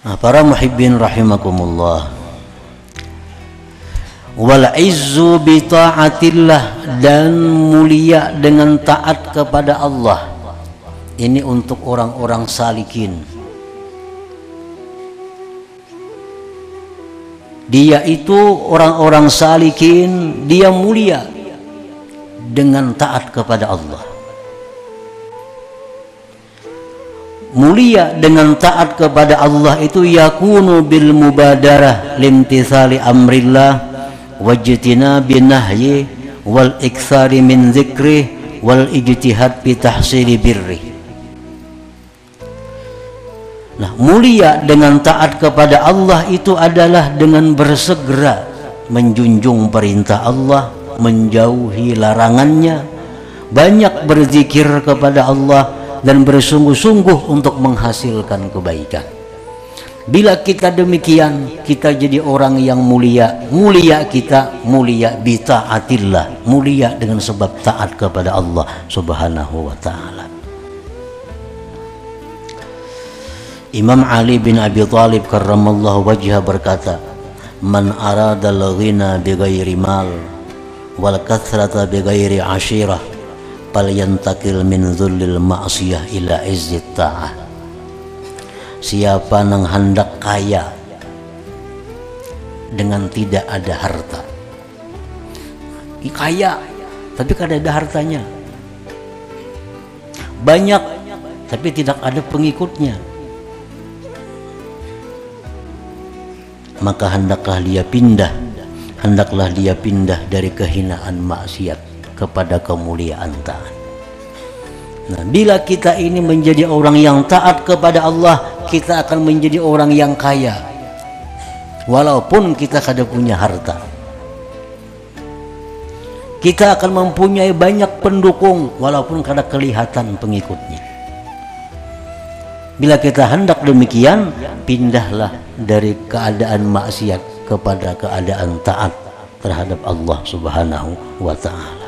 Nah, para muhibbin rahimakumullah. Wal izzu bi ta'atillah dan mulia dengan taat kepada Allah. Ini untuk orang-orang salikin. Dia itu orang-orang salikin, dia mulia dengan taat kepada Allah. Mulia dengan taat kepada Allah itu yakunu bil mubadarah limtithali amrillah wajtina binahyi wal iktsari min zikri wal ijtihad fi tahsili birri Nah, mulia dengan taat kepada Allah itu adalah dengan bersegera menjunjung perintah Allah, menjauhi larangannya, banyak berzikir kepada Allah, dan bersungguh-sungguh untuk menghasilkan kebaikan. Bila kita demikian, kita jadi orang yang mulia. Mulia kita, mulia bita'atillah. Mulia dengan sebab taat kepada Allah subhanahu wa ta'ala. Imam Ali bin Abi Talib karramallahu wajah berkata, Man arada al-ghina bighairi mal wal kathrata bighairi ashirah fal yantakil min dhullil ma'siyah ila izzit ta'ah. Siapa yang hendak kaya dengan tidak ada harta? Kaya tapi kada ada hartanya. Banyak tapi tidak ada pengikutnya. Maka hendaklah dia pindah hendaklah dia pindah dari kehinaan maksiat kepada kemuliaan taat. Nah, bila kita ini menjadi orang yang taat kepada Allah, kita akan menjadi orang yang kaya. Walaupun kita kada punya harta. Kita akan mempunyai banyak pendukung walaupun kada kelihatan pengikutnya. Bila kita hendak demikian, pindahlah dari keadaan maksiat kepada keadaan taat terhadap Allah Subhanahu wa taala.